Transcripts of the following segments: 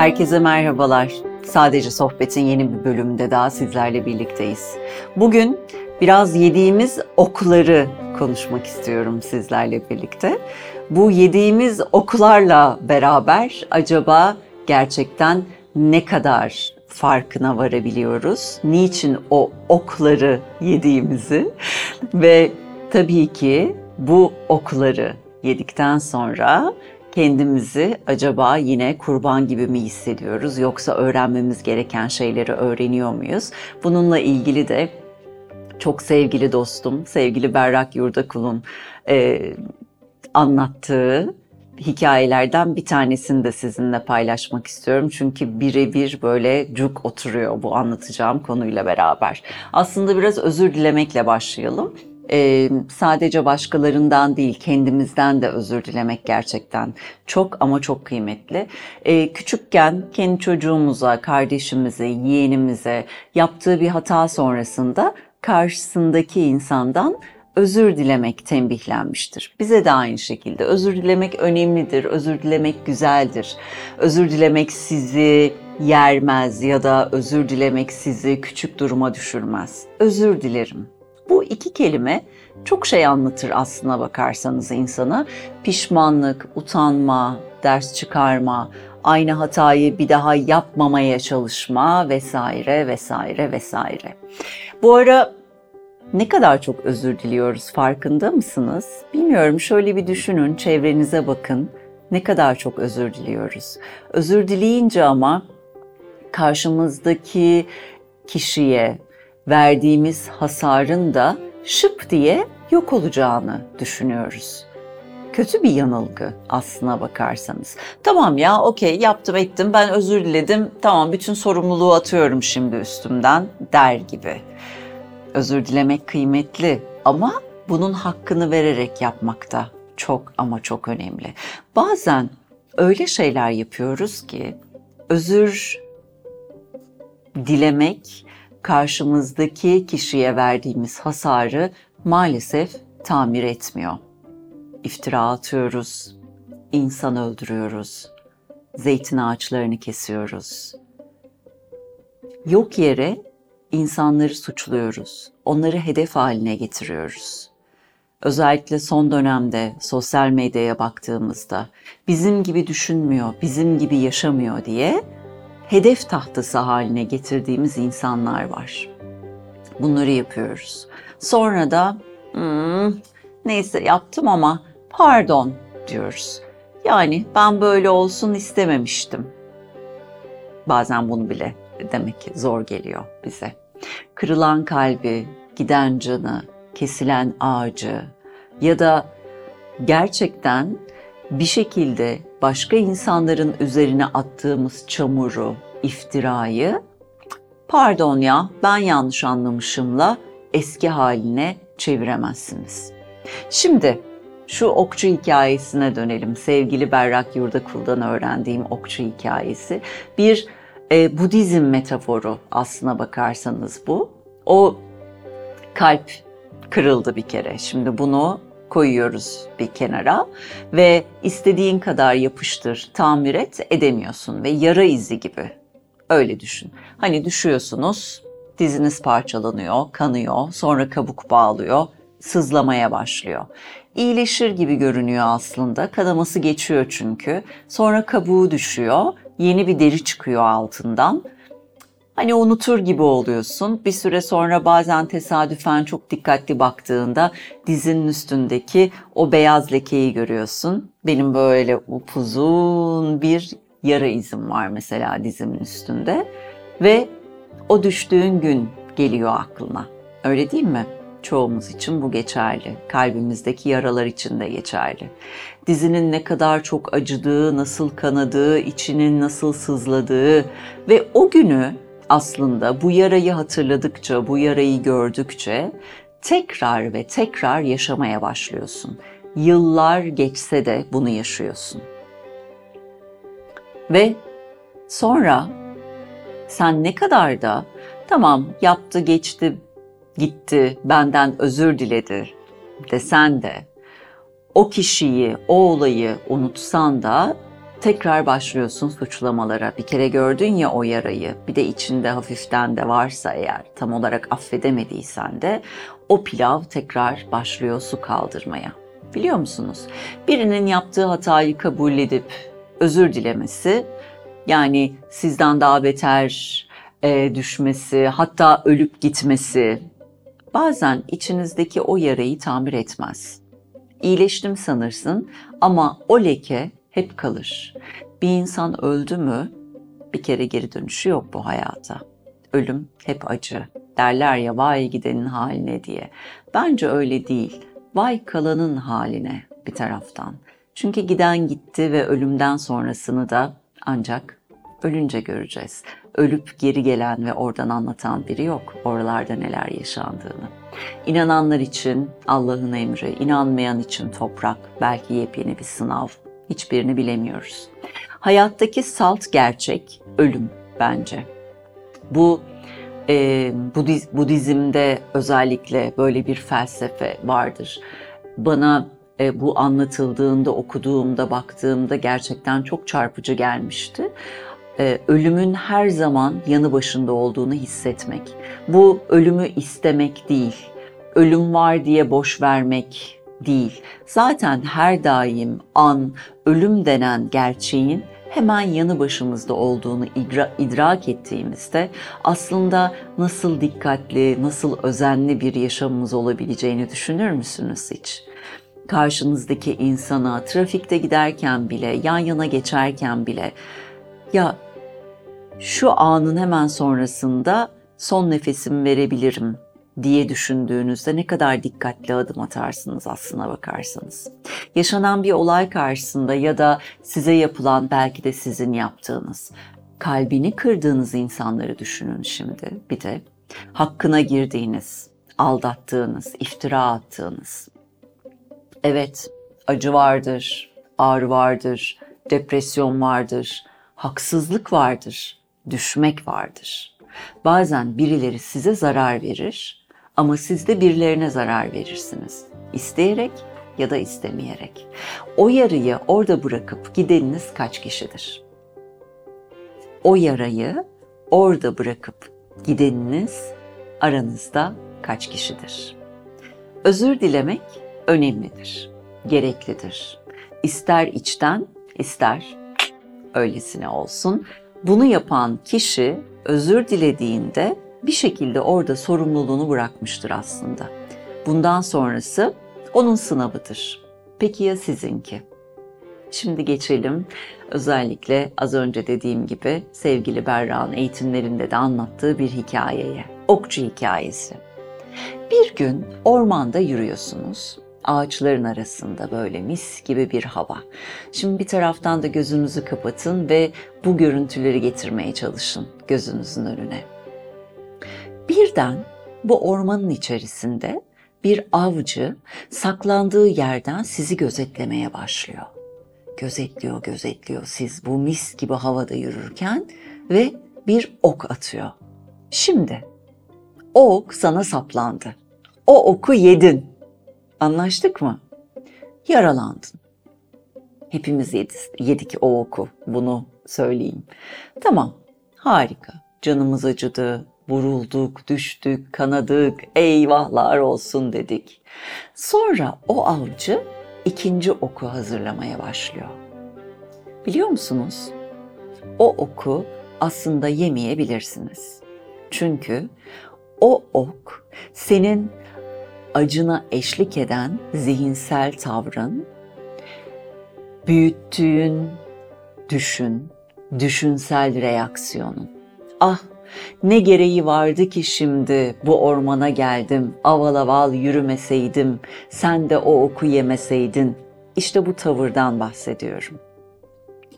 Herkese merhabalar. Sadece Sohbet'in yeni bir bölümünde daha sizlerle birlikteyiz. Bugün biraz yediğimiz okları konuşmak istiyorum sizlerle birlikte. Bu yediğimiz oklarla beraber acaba gerçekten ne kadar farkına varabiliyoruz? Niçin o okları yediğimizi ve tabii ki bu okları yedikten sonra kendimizi acaba yine kurban gibi mi hissediyoruz yoksa öğrenmemiz gereken şeyleri öğreniyor muyuz? Bununla ilgili de çok sevgili dostum, sevgili Berrak Yurdakul'un e, anlattığı hikayelerden bir tanesini de sizinle paylaşmak istiyorum. Çünkü birebir böyle cuk oturuyor bu anlatacağım konuyla beraber. Aslında biraz özür dilemekle başlayalım e, sadece başkalarından değil kendimizden de özür dilemek gerçekten çok ama çok kıymetli. E, küçükken kendi çocuğumuza, kardeşimize, yeğenimize yaptığı bir hata sonrasında karşısındaki insandan özür dilemek tembihlenmiştir. Bize de aynı şekilde özür dilemek önemlidir, özür dilemek güzeldir. Özür dilemek sizi yermez ya da özür dilemek sizi küçük duruma düşürmez. Özür dilerim. Bu iki kelime çok şey anlatır aslına bakarsanız insana. Pişmanlık, utanma, ders çıkarma, aynı hatayı bir daha yapmamaya çalışma vesaire vesaire vesaire. Bu ara ne kadar çok özür diliyoruz farkında mısınız? Bilmiyorum şöyle bir düşünün, çevrenize bakın. Ne kadar çok özür diliyoruz. Özür dileyince ama karşımızdaki kişiye, verdiğimiz hasarın da şıp diye yok olacağını düşünüyoruz. Kötü bir yanılgı aslına bakarsanız. Tamam ya okey yaptım ettim ben özür diledim tamam bütün sorumluluğu atıyorum şimdi üstümden der gibi. Özür dilemek kıymetli ama bunun hakkını vererek yapmak da çok ama çok önemli. Bazen öyle şeyler yapıyoruz ki özür dilemek karşımızdaki kişiye verdiğimiz hasarı maalesef tamir etmiyor. İftira atıyoruz, insan öldürüyoruz, zeytin ağaçlarını kesiyoruz. Yok yere insanları suçluyoruz, onları hedef haline getiriyoruz. Özellikle son dönemde sosyal medyaya baktığımızda bizim gibi düşünmüyor, bizim gibi yaşamıyor diye hedef tahtası haline getirdiğimiz insanlar var. Bunları yapıyoruz. Sonra da hmm, neyse yaptım ama pardon diyoruz. Yani ben böyle olsun istememiştim. Bazen bunu bile demek ki zor geliyor bize. Kırılan kalbi, giden canı, kesilen ağacı ya da gerçekten bir şekilde başka insanların üzerine attığımız çamuru, iftirayı pardon ya ben yanlış anlamışımla eski haline çeviremezsiniz. Şimdi şu okçu hikayesine dönelim. Sevgili Berrak Yurdakul'dan öğrendiğim okçu hikayesi. Bir e, Budizm metaforu aslına bakarsanız bu. O kalp kırıldı bir kere. Şimdi bunu koyuyoruz bir kenara ve istediğin kadar yapıştır, tamir et edemiyorsun ve yara izi gibi. Öyle düşün. Hani düşüyorsunuz, diziniz parçalanıyor, kanıyor, sonra kabuk bağlıyor, sızlamaya başlıyor. İyileşir gibi görünüyor aslında. Kanaması geçiyor çünkü. Sonra kabuğu düşüyor, yeni bir deri çıkıyor altından hani unutur gibi oluyorsun. Bir süre sonra bazen tesadüfen çok dikkatli baktığında dizinin üstündeki o beyaz lekeyi görüyorsun. Benim böyle upuzun bir yara izim var mesela dizimin üstünde ve o düştüğün gün geliyor aklına. Öyle değil mi? Çoğumuz için bu geçerli. Kalbimizdeki yaralar için de geçerli. Dizinin ne kadar çok acıdığı, nasıl kanadığı, içinin nasıl sızladığı ve o günü aslında bu yarayı hatırladıkça, bu yarayı gördükçe tekrar ve tekrar yaşamaya başlıyorsun. Yıllar geçse de bunu yaşıyorsun. Ve sonra sen ne kadar da tamam yaptı geçti gitti benden özür diledi desen de o kişiyi, o olayı unutsan da tekrar başlıyorsun suçlamalara. Bir kere gördün ya o yarayı, bir de içinde hafiften de varsa eğer tam olarak affedemediysen de o pilav tekrar başlıyor su kaldırmaya. Biliyor musunuz? Birinin yaptığı hatayı kabul edip özür dilemesi, yani sizden daha beter e, düşmesi, hatta ölüp gitmesi bazen içinizdeki o yarayı tamir etmez. İyileştim sanırsın ama o leke hep kalır. Bir insan öldü mü bir kere geri dönüşü yok bu hayata. Ölüm hep acı. Derler ya vay gidenin haline diye. Bence öyle değil. Vay kalanın haline bir taraftan. Çünkü giden gitti ve ölümden sonrasını da ancak ölünce göreceğiz. Ölüp geri gelen ve oradan anlatan biri yok oralarda neler yaşandığını. İnananlar için Allah'ın emri, inanmayan için toprak, belki yepyeni bir sınav. Hiçbirini bilemiyoruz. Hayattaki salt gerçek ölüm bence. Bu e, Budiz, Budizm'de özellikle böyle bir felsefe vardır. Bana e, bu anlatıldığında, okuduğumda, baktığımda gerçekten çok çarpıcı gelmişti. E, ölümün her zaman yanı başında olduğunu hissetmek. Bu ölümü istemek değil, ölüm var diye boş vermek değil. Zaten her daim an, ölüm denen gerçeğin hemen yanı başımızda olduğunu idra- idrak ettiğimizde aslında nasıl dikkatli, nasıl özenli bir yaşamımız olabileceğini düşünür müsünüz hiç? Karşınızdaki insana trafikte giderken bile, yan yana geçerken bile ya şu anın hemen sonrasında son nefesimi verebilirim diye düşündüğünüzde ne kadar dikkatli adım atarsınız aslına bakarsanız. Yaşanan bir olay karşısında ya da size yapılan belki de sizin yaptığınız, kalbini kırdığınız insanları düşünün şimdi bir de. Hakkına girdiğiniz, aldattığınız, iftira attığınız. Evet, acı vardır, ağrı vardır, depresyon vardır, haksızlık vardır, düşmek vardır. Bazen birileri size zarar verir ama siz de birilerine zarar verirsiniz. İsteyerek ya da istemeyerek. O yarayı orada bırakıp gideniniz kaç kişidir? O yarayı orada bırakıp gideniniz aranızda kaç kişidir? Özür dilemek önemlidir, gereklidir. İster içten, ister öylesine olsun. Bunu yapan kişi özür dilediğinde bir şekilde orada sorumluluğunu bırakmıştır aslında. Bundan sonrası onun sınavıdır. Peki ya sizinki? Şimdi geçelim özellikle az önce dediğim gibi sevgili Berra'nın eğitimlerinde de anlattığı bir hikayeye. Okçu hikayesi. Bir gün ormanda yürüyorsunuz. Ağaçların arasında böyle mis gibi bir hava. Şimdi bir taraftan da gözünüzü kapatın ve bu görüntüleri getirmeye çalışın gözünüzün önüne. Birden bu ormanın içerisinde bir avcı saklandığı yerden sizi gözetlemeye başlıyor. Gözetliyor, gözetliyor siz bu mis gibi havada yürürken ve bir ok atıyor. Şimdi o ok sana saplandı. O oku yedin. Anlaştık mı? Yaralandın. Hepimiz yedik o oku. Bunu söyleyeyim. Tamam. Harika. Canımız acıdı, vurulduk, düştük, kanadık, eyvahlar olsun dedik. Sonra o avcı ikinci oku hazırlamaya başlıyor. Biliyor musunuz? O oku aslında yemeyebilirsiniz. Çünkü o ok senin acına eşlik eden zihinsel tavrın, büyüttüğün düşün, düşünsel reaksiyonun. Ah ne gereği vardı ki şimdi bu ormana geldim, aval aval yürümeseydim, sen de o oku yemeseydin. İşte bu tavırdan bahsediyorum.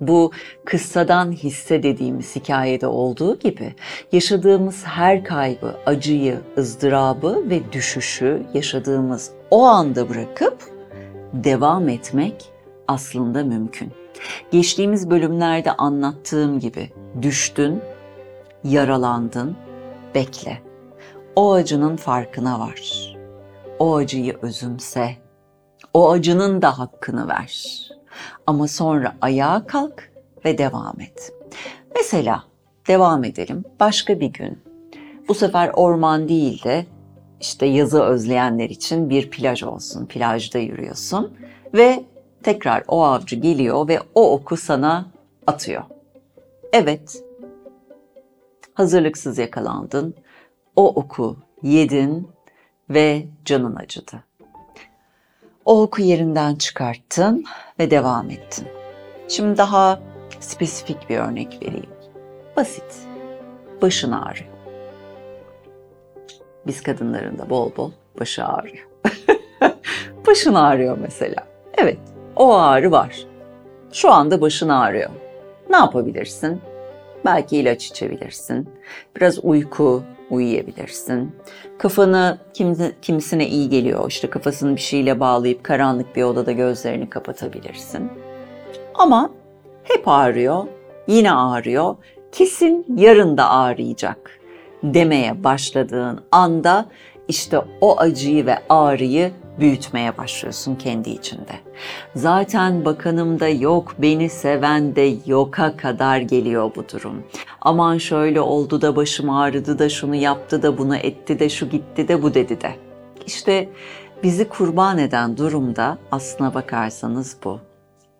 Bu kıssadan hisse dediğimiz hikayede olduğu gibi yaşadığımız her kaybı, acıyı, ızdırabı ve düşüşü yaşadığımız o anda bırakıp devam etmek aslında mümkün. Geçtiğimiz bölümlerde anlattığım gibi düştün, yaralandın, bekle. O acının farkına var. O acıyı özümse. O acının da hakkını ver. Ama sonra ayağa kalk ve devam et. Mesela devam edelim. Başka bir gün. Bu sefer orman değil de işte yazı özleyenler için bir plaj olsun. Plajda yürüyorsun ve tekrar o avcı geliyor ve o oku sana atıyor. Evet. Hazırlıksız yakalandın. O oku yedin ve canın acıdı. O oku yerinden çıkarttın ve devam ettin. Şimdi daha spesifik bir örnek vereyim. Basit. Başın ağrıyor. Biz kadınların da bol bol başı ağrıyor. başın ağrıyor mesela. Evet, o ağrı var. Şu anda başın ağrıyor. Ne yapabilirsin? Belki ilaç içebilirsin. Biraz uyku, uyuyabilirsin. Kafanı kim, kimisine iyi geliyor. İşte kafasını bir şeyle bağlayıp karanlık bir odada gözlerini kapatabilirsin. Ama hep ağrıyor, yine ağrıyor. Kesin yarın da ağrıyacak demeye başladığın anda işte o acıyı ve ağrıyı büyütmeye başlıyorsun kendi içinde. Zaten bakanımda yok, beni seven de yoka kadar geliyor bu durum. Aman şöyle oldu da başım ağrıdı da şunu yaptı da bunu etti de şu gitti de bu dedi de. İşte bizi kurban eden durumda aslına bakarsanız bu.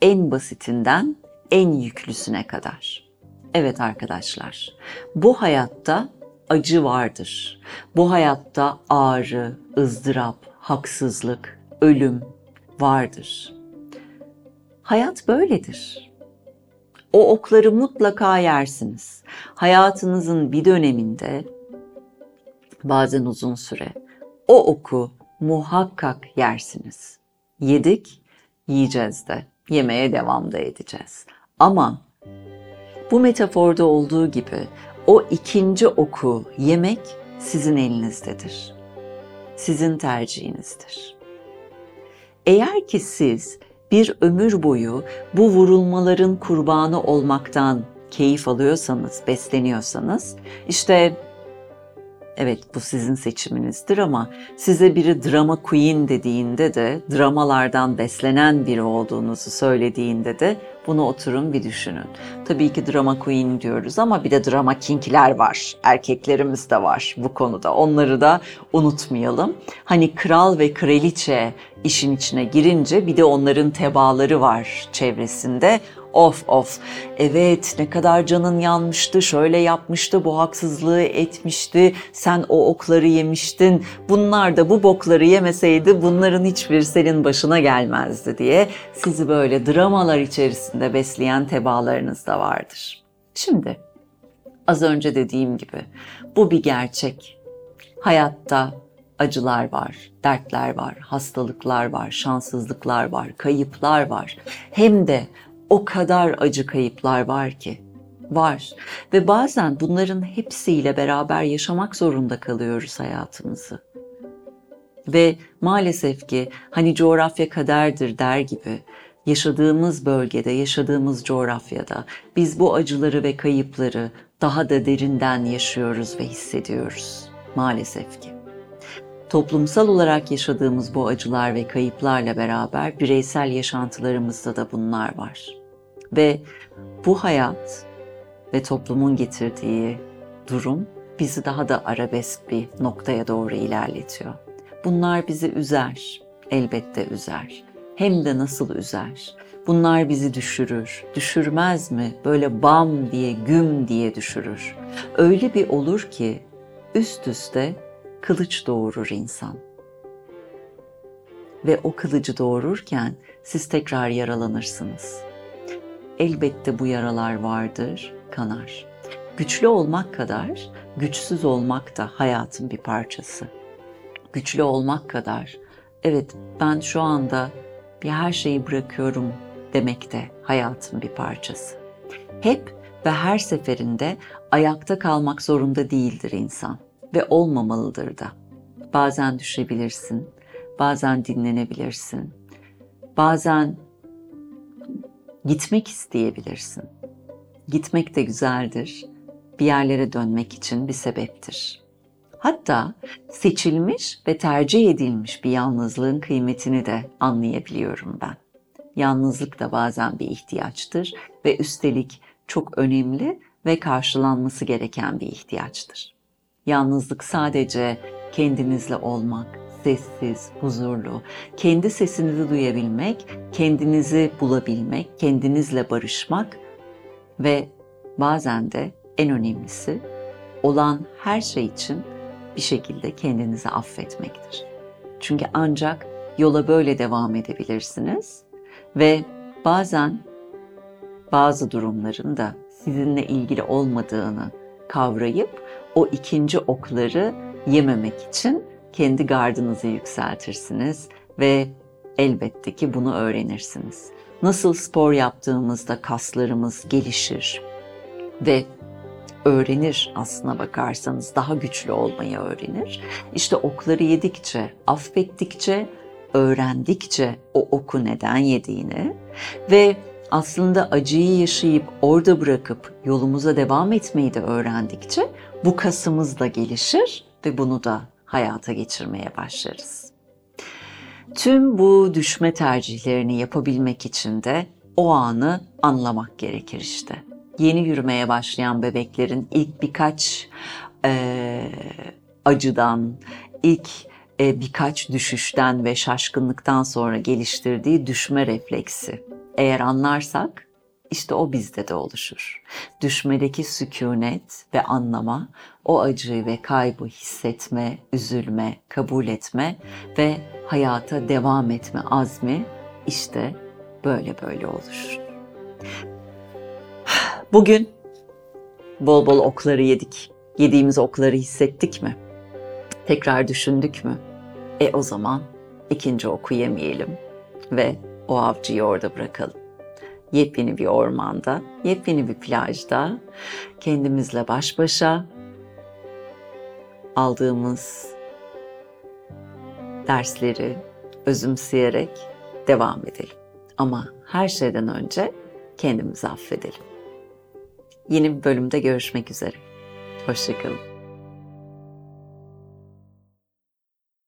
En basitinden en yüklüsüne kadar. Evet arkadaşlar, bu hayatta acı vardır. Bu hayatta ağrı, ızdırap, haksızlık, ölüm vardır. Hayat böyledir. O okları mutlaka yersiniz. Hayatınızın bir döneminde bazen uzun süre o oku muhakkak yersiniz. Yedik, yiyeceğiz de. Yemeye devam da edeceğiz. Ama bu metaforda olduğu gibi o ikinci oku yemek sizin elinizdedir. Sizin tercihinizdir. Eğer ki siz bir ömür boyu bu vurulmaların kurbanı olmaktan keyif alıyorsanız, besleniyorsanız, işte evet bu sizin seçiminizdir ama size biri drama queen dediğinde de, dramalardan beslenen biri olduğunuzu söylediğinde de bunu oturun bir düşünün. Tabii ki drama queen diyoruz ama bir de drama kingler var. Erkeklerimiz de var bu konuda. Onları da unutmayalım. Hani kral ve kraliçe işin içine girince bir de onların tebaları var çevresinde. Of of. Evet ne kadar canın yanmıştı, şöyle yapmıştı, bu haksızlığı etmişti, sen o okları yemiştin, bunlar da bu bokları yemeseydi bunların hiçbir senin başına gelmezdi diye sizi böyle dramalar içerisinde besleyen tebalarınız da vardır. Şimdi az önce dediğim gibi bu bir gerçek. Hayatta acılar var, dertler var, hastalıklar var, şanssızlıklar var, kayıplar var. Hem de o kadar acı kayıplar var ki var ve bazen bunların hepsiyle beraber yaşamak zorunda kalıyoruz hayatımızı. Ve maalesef ki hani coğrafya kaderdir der gibi yaşadığımız bölgede, yaşadığımız coğrafyada biz bu acıları ve kayıpları daha da derinden yaşıyoruz ve hissediyoruz maalesef ki. Toplumsal olarak yaşadığımız bu acılar ve kayıplarla beraber bireysel yaşantılarımızda da bunlar var. Ve bu hayat ve toplumun getirdiği durum bizi daha da arabesk bir noktaya doğru ilerletiyor. Bunlar bizi üzer, elbette üzer. Hem de nasıl üzer. Bunlar bizi düşürür. Düşürmez mi? Böyle bam diye, güm diye düşürür. Öyle bir olur ki üst üste kılıç doğurur insan. Ve o kılıcı doğururken siz tekrar yaralanırsınız. Elbette bu yaralar vardır, kanar. Güçlü olmak kadar güçsüz olmak da hayatın bir parçası. Güçlü olmak kadar evet ben şu anda bir her şeyi bırakıyorum demek de hayatın bir parçası. Hep ve her seferinde ayakta kalmak zorunda değildir insan ve olmamalıdır da. Bazen düşebilirsin, bazen dinlenebilirsin, bazen gitmek isteyebilirsin. Gitmek de güzeldir, bir yerlere dönmek için bir sebeptir. Hatta seçilmiş ve tercih edilmiş bir yalnızlığın kıymetini de anlayabiliyorum ben. yalnızlık da bazen bir ihtiyaçtır ve üstelik çok önemli ve karşılanması gereken bir ihtiyaçtır. Yalnızlık sadece kendinizle olmak, sessiz, huzurlu, kendi sesinizi duyabilmek, kendinizi bulabilmek, kendinizle barışmak ve bazen de en önemlisi olan her şey için bir şekilde kendinizi affetmektir. Çünkü ancak yola böyle devam edebilirsiniz ve bazen bazı durumların da sizinle ilgili olmadığını kavrayıp o ikinci okları yememek için kendi gardınızı yükseltirsiniz ve elbette ki bunu öğrenirsiniz. Nasıl spor yaptığımızda kaslarımız gelişir ve öğrenir aslına bakarsanız daha güçlü olmayı öğrenir. İşte okları yedikçe, affettikçe, öğrendikçe o oku neden yediğini ve aslında acıyı yaşayıp orada bırakıp yolumuza devam etmeyi de öğrendikçe bu kasımız da gelişir ve bunu da hayata geçirmeye başlarız. Tüm bu düşme tercihlerini yapabilmek için de o anı anlamak gerekir işte. Yeni yürümeye başlayan bebeklerin ilk birkaç e, acıdan, ilk e, birkaç düşüşten ve şaşkınlıktan sonra geliştirdiği düşme refleksi. Eğer anlarsak işte o bizde de oluşur. Düşmedeki sükunet ve anlama, o acıyı ve kaybı hissetme, üzülme, kabul etme ve hayata devam etme azmi işte böyle böyle oluşur. Bugün bol bol okları yedik. Yediğimiz okları hissettik mi? Tekrar düşündük mü? E o zaman ikinci oku yemeyelim ve o avcıyı orada bırakalım yepyeni bir ormanda, yepyeni bir plajda kendimizle baş başa aldığımız dersleri özümseyerek devam edelim. Ama her şeyden önce kendimizi affedelim. Yeni bir bölümde görüşmek üzere. Hoşçakalın.